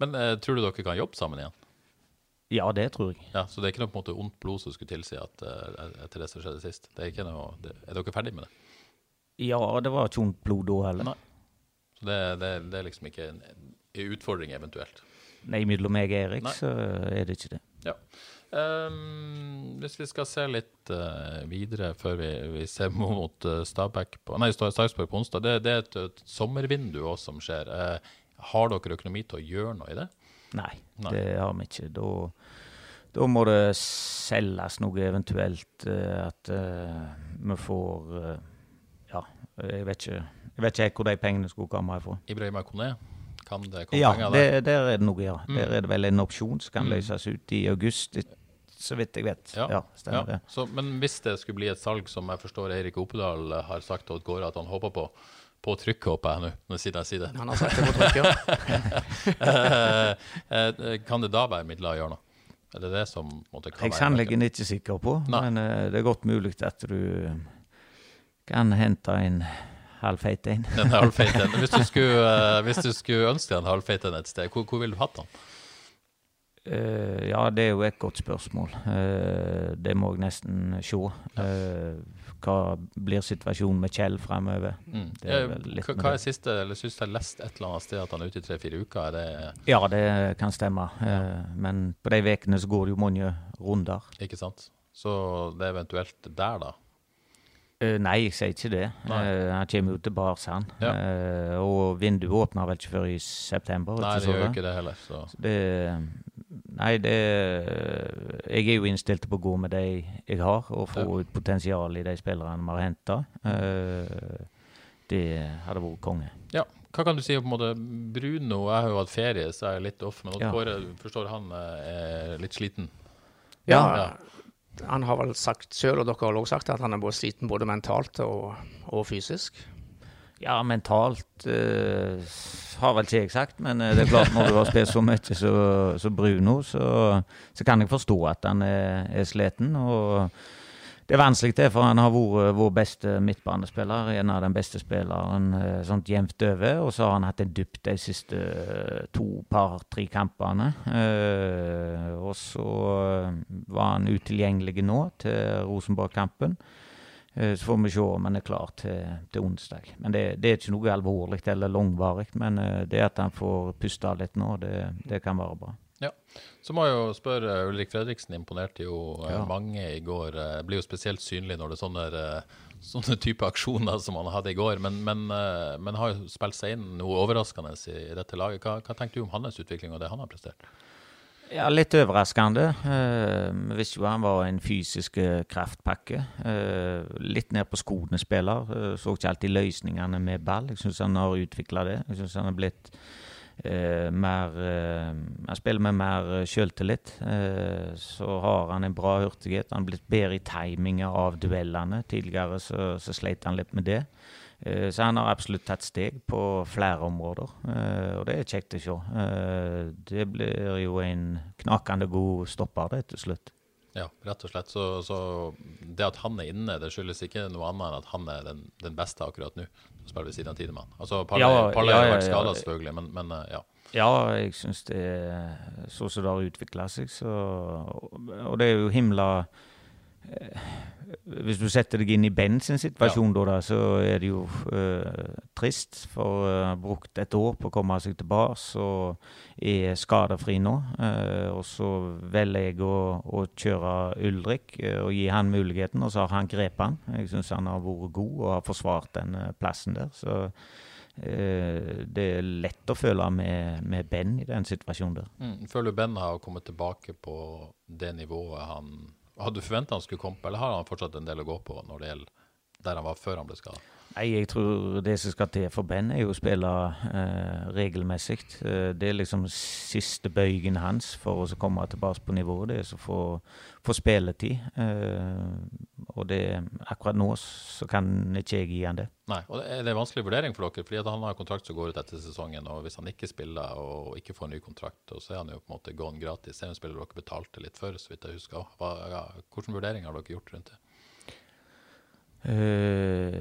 Men uh, tror du dere kan jobbe sammen igjen? Ja, det tror jeg. Ja, Så det er ikke noe på en måte ondt blod som skulle tilsi at uh, etter det som skjedde sist? Det Er ikke noe, det, er dere ferdig med det? Ja, det var ikke ondt blod da heller. Nei. Så det, det, det er liksom ikke en, en utfordring eventuelt? Nei, mellom meg og Erik Nei. så er det ikke det. Ja. Um, hvis vi skal se litt uh, videre før vi, vi ser mot uh, Stabæk på, nei, Sarpsborg på onsdag, det, det er et, et sommervindu også som skjer. Uh, har dere økonomi til å gjøre noe i det? Nei, Nei. det har vi ikke. Da, da må det selges noe eventuelt eh, at uh, vi får uh, Ja, jeg vet ikke jeg vet ikke hvor de pengene skulle komme ifra. Ibrahim Akone? kan det komme Ja, penger der? Ja, der er det noe, ja. Mm. Der er det vel en opsjon som kan Mm. løses ut i august, så vidt jeg vet. Ja, stemmer det. Ja. men hvis det skulle bli et salg, som jeg forstår Eirik Opedal har sagt til Odd Gårde at han håper på, på trykk, håper jeg nå, når jeg sier det. Han har sagt det på trykk, ja. Eh, eh, kan det da være midler å gjøre noe? Er det det som måtte kan Jeg er være sannelig ikke sikker på, Nei. men uh, det er godt mulig at du kan hente en halvfeit en. En halvfeit en. Hvis, du skulle, uh, hvis du skulle ønske deg en halvfeit en et sted, hvor, hvor ville du hatt den? Eh, ja, det er jo et godt spørsmål. Uh, det må jeg nesten se. Uh, hva blir situasjonen med Kjell fremover? Mm. Det er vel litt hva, er siste, eller synes jeg har lest et eller annet sted at han er ute i tre-fire uker? Er det Ja, det kan stemme. Eh, men på de ukene så går det jo mange runder. ikke sant? Så det er eventuelt der, da. Uh, nei, jeg sier ikke det. Uh, han kommer jo til Bars, han. Ja. Uh, og vinduet åpner vel ikke før i september? Nei, det gjør ikke det heller. Så. Det, nei, det Jeg er jo innstilt på å gå med de jeg har, og få ja. ut potensial i de spillerne vi har henta. det hadde vært konge. Ja. Hva kan du si om Bruno? Jeg har jo hatt ferie, så jeg er litt off. Men ja. forstår han er litt sliten? Ja. ja han har vel sagt sjøl, og dere har også sagt, at han er både sliten både mentalt og, og fysisk. Ja, mentalt uh, har vel ikke jeg sagt, men uh, det er klart når du har spilt så mye som Bruno, så, så, kan jeg forstå at han er, er sliten. og det er vanskelig, det, for han har vært vår beste midtbanespiller. En av den beste spilleren eh, sånt jevnt over. Og så har han hatt en dupp de siste to, par-tre kampene. Og så var han utilgjengelig nå til Rosenborg-kampen. Så får vi se om han er klar til, til onsdag. Men det, det, er ikke noe alvorlig eller langvarig. Men det at han får puste litt nå, det, det kan være bra. Ja. Så må jeg jo spørre, Ulrik Fredriksen imponerte jo eh, ja. mange i går. Det eh, blir jo spesielt synlig når det er sånne, eh, sånne type aksjoner som han hadde i går. Men, men, men, har jo spilt seg inn noe overraskende i dette laget. Hva, hva tenker du om hans utvikling og det han har prestert? Ja, Litt overraskende. Vi visste jo han var en fysisk kraftpakke. litt ned på skoene spiller. så ikke alltid løsningene med ball. Jeg syns han har utvikla det. Jeg synes han har blitt eh, mer eh, Han spiller med mer eh, selvtillit. Eh, så har han en bra hurtighet. Han har blitt bedre i timinga av duellene. Tidligere så, så sleit han litt med det. Eh, så han har absolutt tatt steg på flere områder, eh, og det er kjekt å se. det blir jo en knakende god stopper, det, til slutt. Ja, rett og slett. Så, så, det at han er inne, det skyldes ikke noe annet enn at han er den, den beste akkurat nå. Spiller ved siden av Tidemann. Altså, Palle, ja, Palle ja, har vært skada, selvfølgelig, men, men, eh, ja. Ja, jeg syns det er så som det har utvikla seg, så Og det er jo himla eh, hvis du setter deg inn i Ben sin situasjon, ja. da, så er det jo uh, trist. For uh, brukt et år på å komme seg tilbake og er skadefri nå. Uh, og så velger jeg å, å kjøre Ulrik uh, og gi han muligheten, og så har han grepet han. Jeg syns han har vært god og har forsvart den plassen der. Så det er lett å føle med, med Ben i den situasjonen der. Mm. Føler du Ben har kommet tilbake på det nivået han hadde du forventa han skulle komme, eller har han fortsatt en del å gå på når det gjelder der han var før han ble skada? Nei, jeg tror det som skal til for Ben, er jo å spille eh, regelmessig. Eh, det er liksom siste bøygen hans for å komme tilbake på nivået. Det er å få, få spilletid. Eh, og det, akkurat nå så kan ikke jeg gi han det. Nei, og det er en vanskelig vurdering for dere, fordi han har kontrakt som går ut etter sesongen. og Hvis han ikke spiller og ikke får ny kontrakt, så er han jo på en måte gone gratis. Det er en spiller dere betalte litt for, så vidt jeg husker. Hva, ja, hvordan vurderinger har dere gjort rundt det? Uh,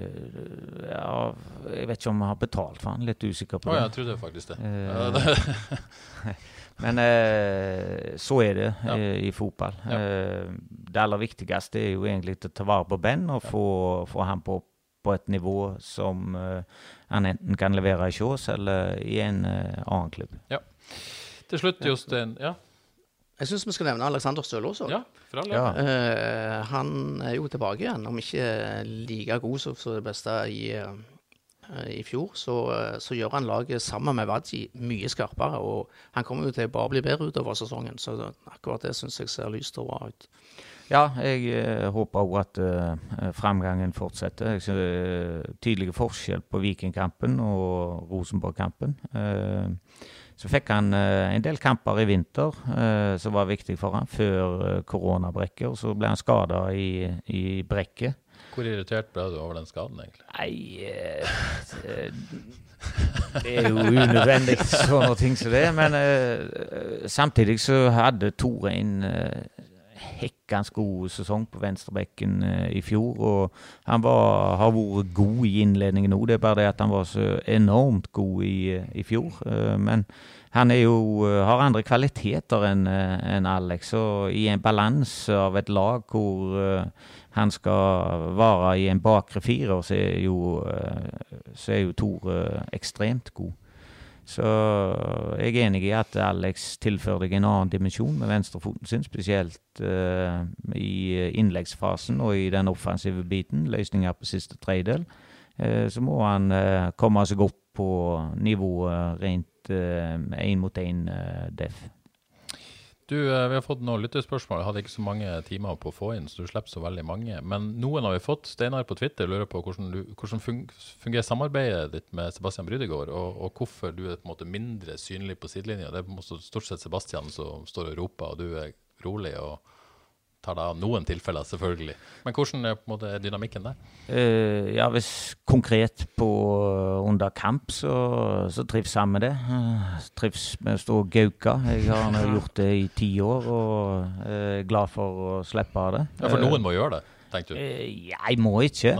ja, jeg vet ikke om vi har betalt for han. Litt usikker på oh, det. jeg trodde faktisk det. Uh, men uh, så er det ja. i fotball. Ja. det aller viktigste er jo egentlig å ta vare på Ben og få, få han på, på, et nivå som han enten kan levere i Kjås eller i en annen klubb. Ja. Til slutt, Jostein. Ja. Jeg syns vi skal nevne Alexander Støle også. Ja, for alle. Ja. Uh, han er jo tilbake igjen, om ikke like god som det beste i, uh, i fjor. Så, uh, så, gjør han laget sammen med Wadji mye skarpere. Og han kommer jo til å bare bli bedre utover sesongen, så akkurat det syns jeg ser lyst og bra ut. Ja, jeg håper òg at framgangen fortsetter. Jeg ser tydelige forskjell på Vikingkampen og Rosenborg-kampen. Så fikk han en del kamper i vinter som var viktig for han før koronabrekket. Og så ble han skada i, i brekket. Hvor irritert ble du over den skaden, egentlig? Nei det, det er jo unødvendig, sånne ting som det. Men samtidig så hadde Tore en hekkende god sesong på venstrebekken i fjor. Og han var, har vært god i innledningen òg, det er bare det at han var så enormt god i, i fjor. men han jo, eh, har andre kvaliteter enn eh, en Alex. Og i en balanse av et lag hvor han skal være i en bakre firer, så er jo, så er jo Tor uh, ekstremt god. Så jeg er enig i at Alex tilfører deg en annen dimensjon med venstrefoten sin, spesielt uh, i innleggsfasen og i den offensive biten, løsninger på siste tredjedel. Uh, så må han uh, komme seg opp på nivået rent én mot én def. Du, eh, Vi har fått noen lyttespørsmål. Jeg hadde ikke så mange timer på å få inn, så du slipper så veldig mange. Men noen har vi fått. Steinar på Twitter lurer på hvordan, du, hvordan fungerer samarbeidet ditt med Sebastian Brydegård, og, og, hvorfor du er på en måte mindre synlig på sidelinja. Det er stort sett Sebastian som står og roper, og du er rolig. og tar da noen tilfeller, selvfølgelig. Men hvordan er måte dynamikken der? Uh, ja, hvis konkret på uh, under kamp, så, så trives jeg med det. Uh, trives med å stå og gauke. Jeg har gjort det i ti år og er glad for å slippe av det. Ja, For noen må gjøre det, tenkte du? jeg må ikke.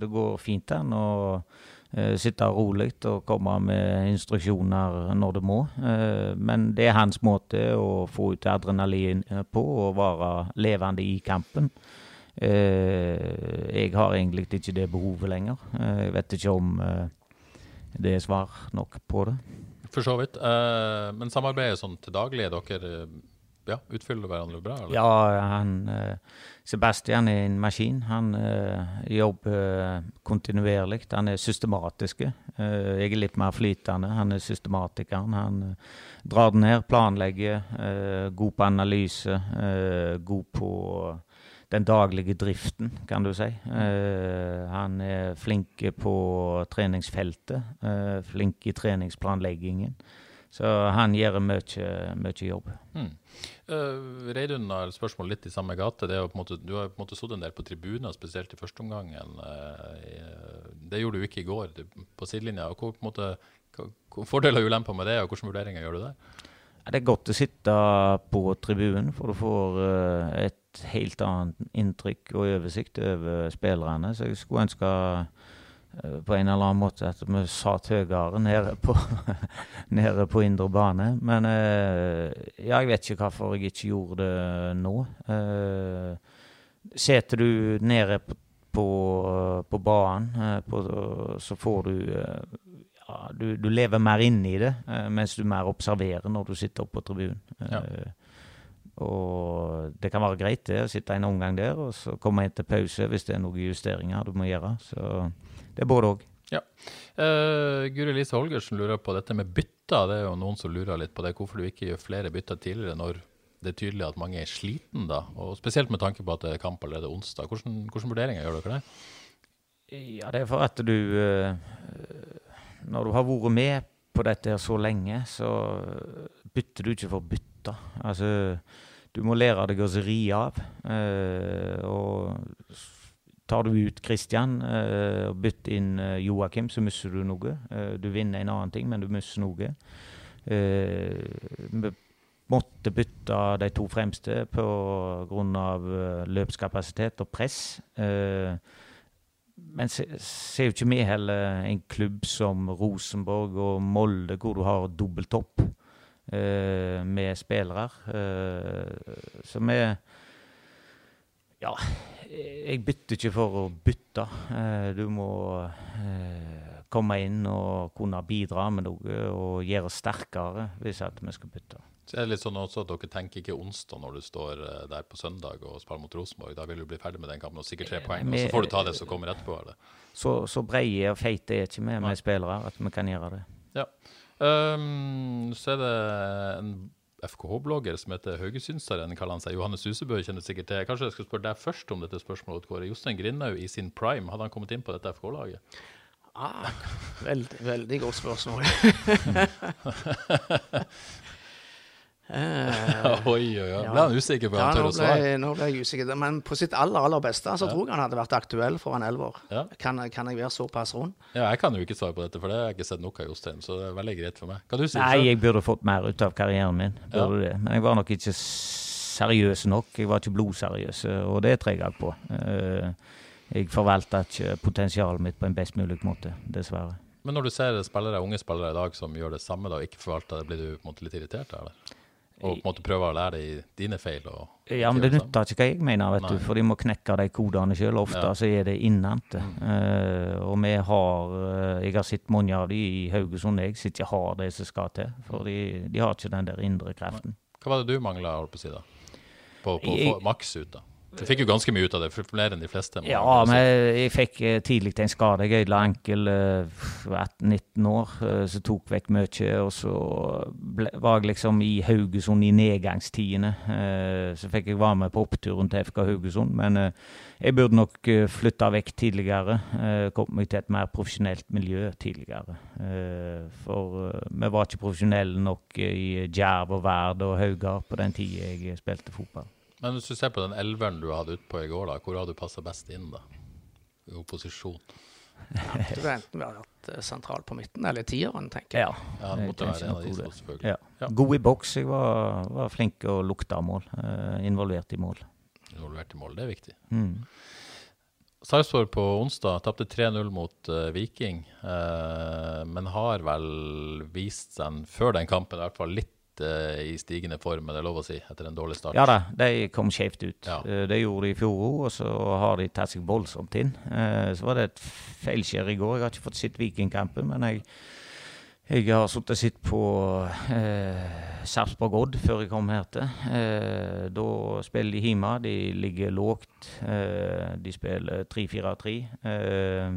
det går fint den. og Eh, sitte rolig og komme med instruksjoner når det må. Eh, men det er hans måte å få ut adrenalin på og være levende i kampen. Eh, jeg har egentlig ikke det behovet lenger. Jeg vet ikke om det er svar nok på det. For så vidt. Men samarbeidet sånn til daglig, er dere ja, utfyller hverandre bra? Eller? Ja, han, eh, Sebastian er en maskin. Han uh, jobber kontinuerlig. Han er systematisk. Uh, jeg er litt mer flytende. Han er systematikeren. Han uh, drar den ned, planlegger. god på analyse. god på den daglige driften, kan du si. han er flink på treningsfeltet. flink i treningsplanleggingen. Så han gjør mye, mye jobb. Mm. Uh, Reidun har spørsmål litt i samme gate. Måte, du har på en måte sittet en del på tribuner, spesielt i første omgang. Uh, det gjorde du ikke i går på sidelinja. Hvor, på måte, hva, fordeler og ulemper med det, og hvilke vurderinger gjør du der? Det er godt å sitte på tribunen, for du får uh, et helt annet inntrykk og oversikt over spillerne. Så jeg skulle ønske Eh, på en eller annen måte at vi satt høyere nede på, nede på indre bane. Men eh, ja, jeg vet ikke hvorfor jeg ikke gjorde det nå. Eh, Setter du nede på, på, på banen, på, så får du ja, du, du, lever mer inni det, mens du mer observerer når du sitter oppe på tribunen. Ja. Og det kan være greit det, å sitte en omgang der, og så komme inn til pause hvis det er noen justeringer du må gjøre. Så det er både òg. Ja. Uh, Guri Lise Holgersen lurer på dette med bytter. Det er jo noen som lurer litt på det. Hvorfor du ikke gjør flere bytter tidligere når det er tydelig at mange er sliten da? Og Spesielt med tanke på at det er kamp allerede onsdag. Hvordan, hvordan vurderinger gjør dere det? Ja, det er for at du uh, Når du har vært med på dette her så lenge, så bytter du ikke for bytter. Altså, du må lære deg å ri av. Uh, og Tar du ut Christian uh, og bytter inn uh, Joakim, så mister du noe. Uh, du vinner en annen ting, men du mister noe. vi måtte bytte de to fremste pga. løpskapasitet og press. men ser jo ikke vi heller en klubb som Rosenborg og Molde, hvor du har dobbelttopp med spillere. så vi Ja jeg bytter ikke for å bytte. Eh, du må eh, komme inn og kunne bidra med noe og gjøre oss sterkere hvis at vi skal bytte. Så er det litt sånn også at Dere tenker ikke onsdag når du står eh, der på søndag og spiller mot Rosenborg. Da vil du bli ferdig med den kampen og sikkert tre poeng, og så får du ta det som kommer etterpå? eller? Så, så breie og feite er ikke vi med spillere at vi kan gjøre det. Ja. Um, så er det en FKH-blogger som heter Haugesynseren, kaller han seg. Johannes Husebø kjenner sikkert til. Kanskje jeg skal spørre deg først om dette spørsmålet, Kåre. Jostein Grindhaug i sin prime, hadde han kommet inn på dette FK-laget? Ah, veldig, veldig godt spørsmål. Uh, oi, oi, oi. Ble han usikker på ja, han tør å svare? Nå ble jeg usikker. Men på sitt aller aller beste så ja. tror jeg han hadde vært aktuell for en elver. Ja. Kan, kan, jeg være såpass rund? Ja, Jeg kan jo ikke svare på dette, for det har jeg ikke sett nok av Jostein. Så det er veldig greit for meg. Kan du si Nei, jeg burde fått mer ut av karrieren min. Burde det. Men jeg var nok ikke seriøs nok. Jeg var ikke blodseriøs, og det trenger jeg på. Eh, jeg forvalta ikke potensialet mitt på en best mulig måte, dessverre. Men når du ser spillere, unge spillere i dag som gjør det samme da, og ikke forvalter det, blir du på en måte litt irritert? eller? Og på en måte prøve å lære deg dine feil? Ja, men det nytter ikke hva jeg mener, vet Nei. du, for de må knekke de kodene sjøl. Ofte ja. så er det innante. Mm. Uh, og vi har uh, Jeg har sett mange av de i Haugesund jeg, som ikke har det som skal til. For de, de har ikke den der indre kreften. Hva var det du mangla, holdt på å si, da? På, på, på maks ut, da? Du fikk jo ganske mye ut av det, flere enn de fleste. Ja, men jeg fikk eh, tidlig en skade. Jeg ødela ankel 18-19 eh, år, eh, så tok vekk mye. Og så ble, var jeg liksom i Haugesund i nedgangstidene. Så fikk jeg være med på oppturen til FK Haugesund, men jeg burde nok flytta vekk tidligere. Kommet meg til et mer profesjonelt miljø tidligere. For vi var ikke profesjonelle nok i Djerv og Verd og Haugar på den tida jeg spilte fotball. Men hvis du ser på den elveren du hadde utpå i går, da, hvor har du passa best inn da? I opposisjon? Du har enten vært eh, sentral på midten eller tieren, tenker jeg. Ja, ja det måtte være en av de to, selvfølgelig. Ja. Ja. God i boks. Jeg var, var flink og lukta mål. Uh, involvert i mål. Involvert i mål, det er viktig. Mm. Sarpsborg på onsdag tapte 3-0 mot uh, Viking, uh, men har vel vist seg før den kampen i hvert fall litt i stigende form, er det lov å si, etter en dårlig start? Ja da, de kom skjevt ut. Ja. Uh, det gjorde de i fjor òg, og så har de tatt seg voldsomt inn. Uh, så var det et feilskjær i går. Jeg har ikke fått sett Vikingkampen, men jeg, jeg har sittet og sett på eh, Sarpsborg Odd før jeg kom her til. Eh, da spiller de hjemme. De ligger lågt. Eh, de spiller 3-4-3. Eh, Eh,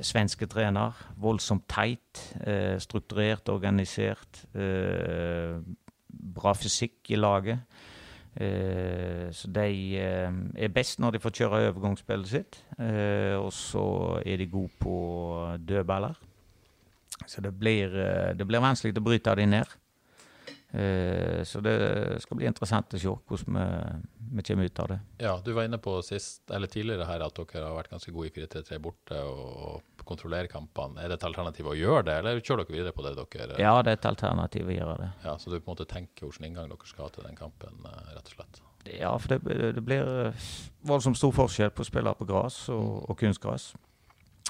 svenske trener. Voldsomt teit. Eh, strukturert, organisert. Eh, bra fysikk i laget. så de er best når de får kjøre overgangsspillet sitt. og så er de gode på dødballer. Så det blir, det blir vanskelig å bryte dem ned. Eh, så det skal bli interessant å se hvordan vi, vi, kommer ut av det. Ja, Du var inne på sist, eller tidligere her at dere har vært ganske gode i 4-3-3 borte og kontrollere kampene. Er det et alternativ å gjøre det, eller kjører dere videre på det? dere? Ja, det er et alternativ å gjøre det. Ja, Så du på en måte tenker hvilken inngang dere skal ha til den kampen, eh, rett og slett? Ja, for det, det blir voldsomt stor forskjell på å spille på gress og, mm. og kunstgress.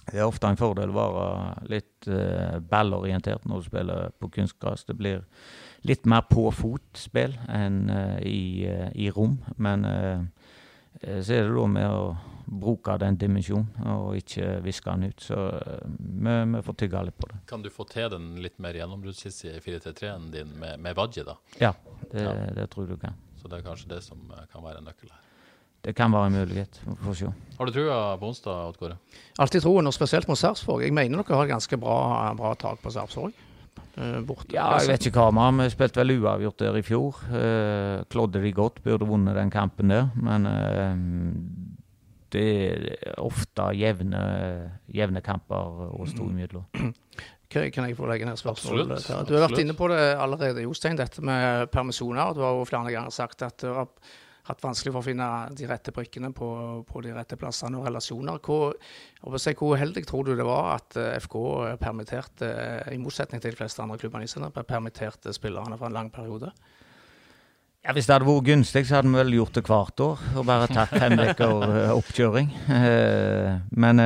Det er ofte en fordel å være litt uh, ballorientert når du spiller på kunstgress. Det blir litt mer på fot-spill enn uh, i, uh, i, rom. Men uh, så er det da med å bruke den dimensjonen og ikke viske den ut. Så vi, vi, får tygge litt på det. Kan du få til den litt mer gjennombruddsskisse i 4-3-3-en din med, med Wadji, da? Ja, det, ja. det, tror du kan. Så det er kanskje det som kan være en nøkkel her? Det kan være en mulighet. Vi får se. Har du trua på onsdag, Odd Kåre? Alltid troen, og spesielt mot Sarpsborg. Jeg mener dere har et ganske bra, bra tak på Sarpsborg. Uh, ja, jeg vet ikke hva vi Vi spilte vel uavgjort der i fjor. Eh, klodde de godt, burde vunnet den kampen der. Men eh, det er ofte jevne, jevne kamper å stå imellom. Kan jeg få legge ned spørsmål? Du har vært inne på det allerede, Jostein, dette med permisjoner. Du har jo flere ganger sagt at hatt vanskelig for å finne de rette brikkene på, på de rette plassene og relasjoner. Hvor, hvor uheldig tror du det var at eh, FK permitterte, eh, i motsetning til de fleste andre klubbene i Sandnes, permitterte spillerne for en lang periode? Ja, Hvis det hadde vært gunstig, så hadde vi vel gjort det hvert år. Og bare tatt fem uker eh, oppkjøring. Men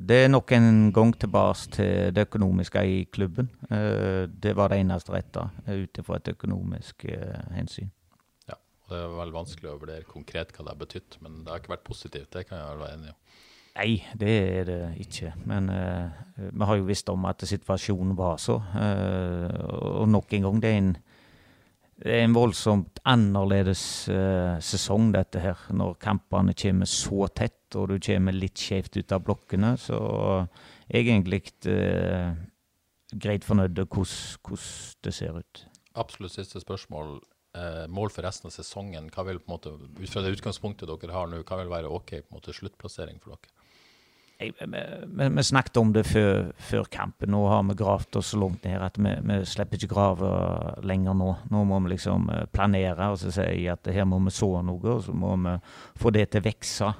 det er nok en gang tilbake til det økonomiske i klubben. Det var det eneste rette ut ifra et økonomisk hensyn. Det er veldig vanskelig å vurdere konkret hva det har betydd, men det har ikke vært positivt. Det kan jeg være enig i. Nei, det er det ikke. Men uh, vi har jo visst om at situasjonen var så. Uh, og nok en gang, det er en, det er en voldsomt annerledes uh, sesong, dette her. Når kampene kommer så tett, og du kommer litt skjevt ut av blokkene. Så egentlig greit fornøyd med hvordan det ser ut. Absolutt siste spørsmål eh, mål for resten av sesongen, hva vil på en måte, ut fra det utgangspunktet dere har nå, hva vil være OK på en måte sluttplassering for dere? Vi, snakket om det før, før, kampen. Nå har vi gravd oss så langt ned at vi, vi slipper ikke grave lenger nå. Nå må vi liksom eh, planere og så si at her må vi så noe, og så må vi få det til å vokse.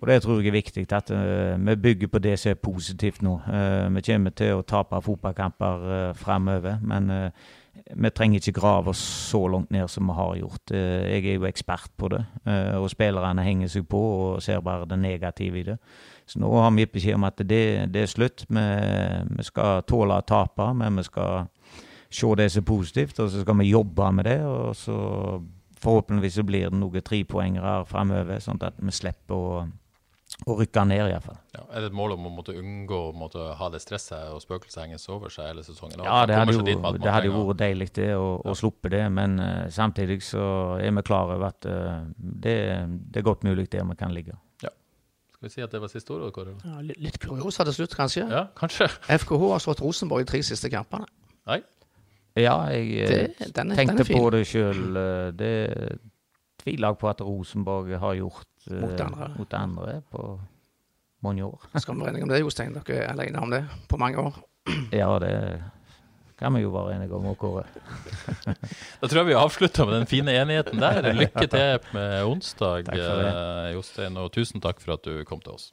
Og Det tror jeg er viktig, at uh, vi bygger på det som er positivt nå. Uh, vi kommer til å tape fotballkamper uh, framover, men uh, vi trenger ikke grave oss så langt ned som vi har gjort. Eh, jeg er jo ekspert på det, eh, og spillerne henger seg på og ser bare det negative i det. Så nå har vi gitt beskjed om at det, det er slutt. Vi, vi, skal tåle å tape, men vi skal se det som er positivt, og så skal vi jobbe med det. Og så forhåpentligvis så blir det noen trepoengere framover, sånn at vi slipper å å rykke ned, iallfall. Ja, er det et mål om å måtte unngå å måtte ha det stresset og spøkelset hengende over seg hele sesongen? Ja, det hadde, jo, det hadde jo vært deilig det, å, ja. sluppe det. Men uh, samtidig så er vi klar over at uh, det, det, er godt mulig der vi kan ligge. Ja. Skal vi si at det var siste ordet, Kåre? Ja, litt kuriosa til slutt, kanskje. Ja, kanskje. FKH har slått Rosenborg i tre siste kampene. Nei. Ja, jeg eh, det, den er, tenkte den på det sjøl. Det tviler jeg på at Rosenborg har gjort mot andre, mot andre på mange år. Skal vi være enige om det, Jostein? Dere er alene om det på mange år? Ja, det kan vi jo være enige om, Kåre. da tror jeg vi avslutter med den fine enigheten der. Lykke til med onsdag, eh, Jostein, og tusen takk for at du kom til oss.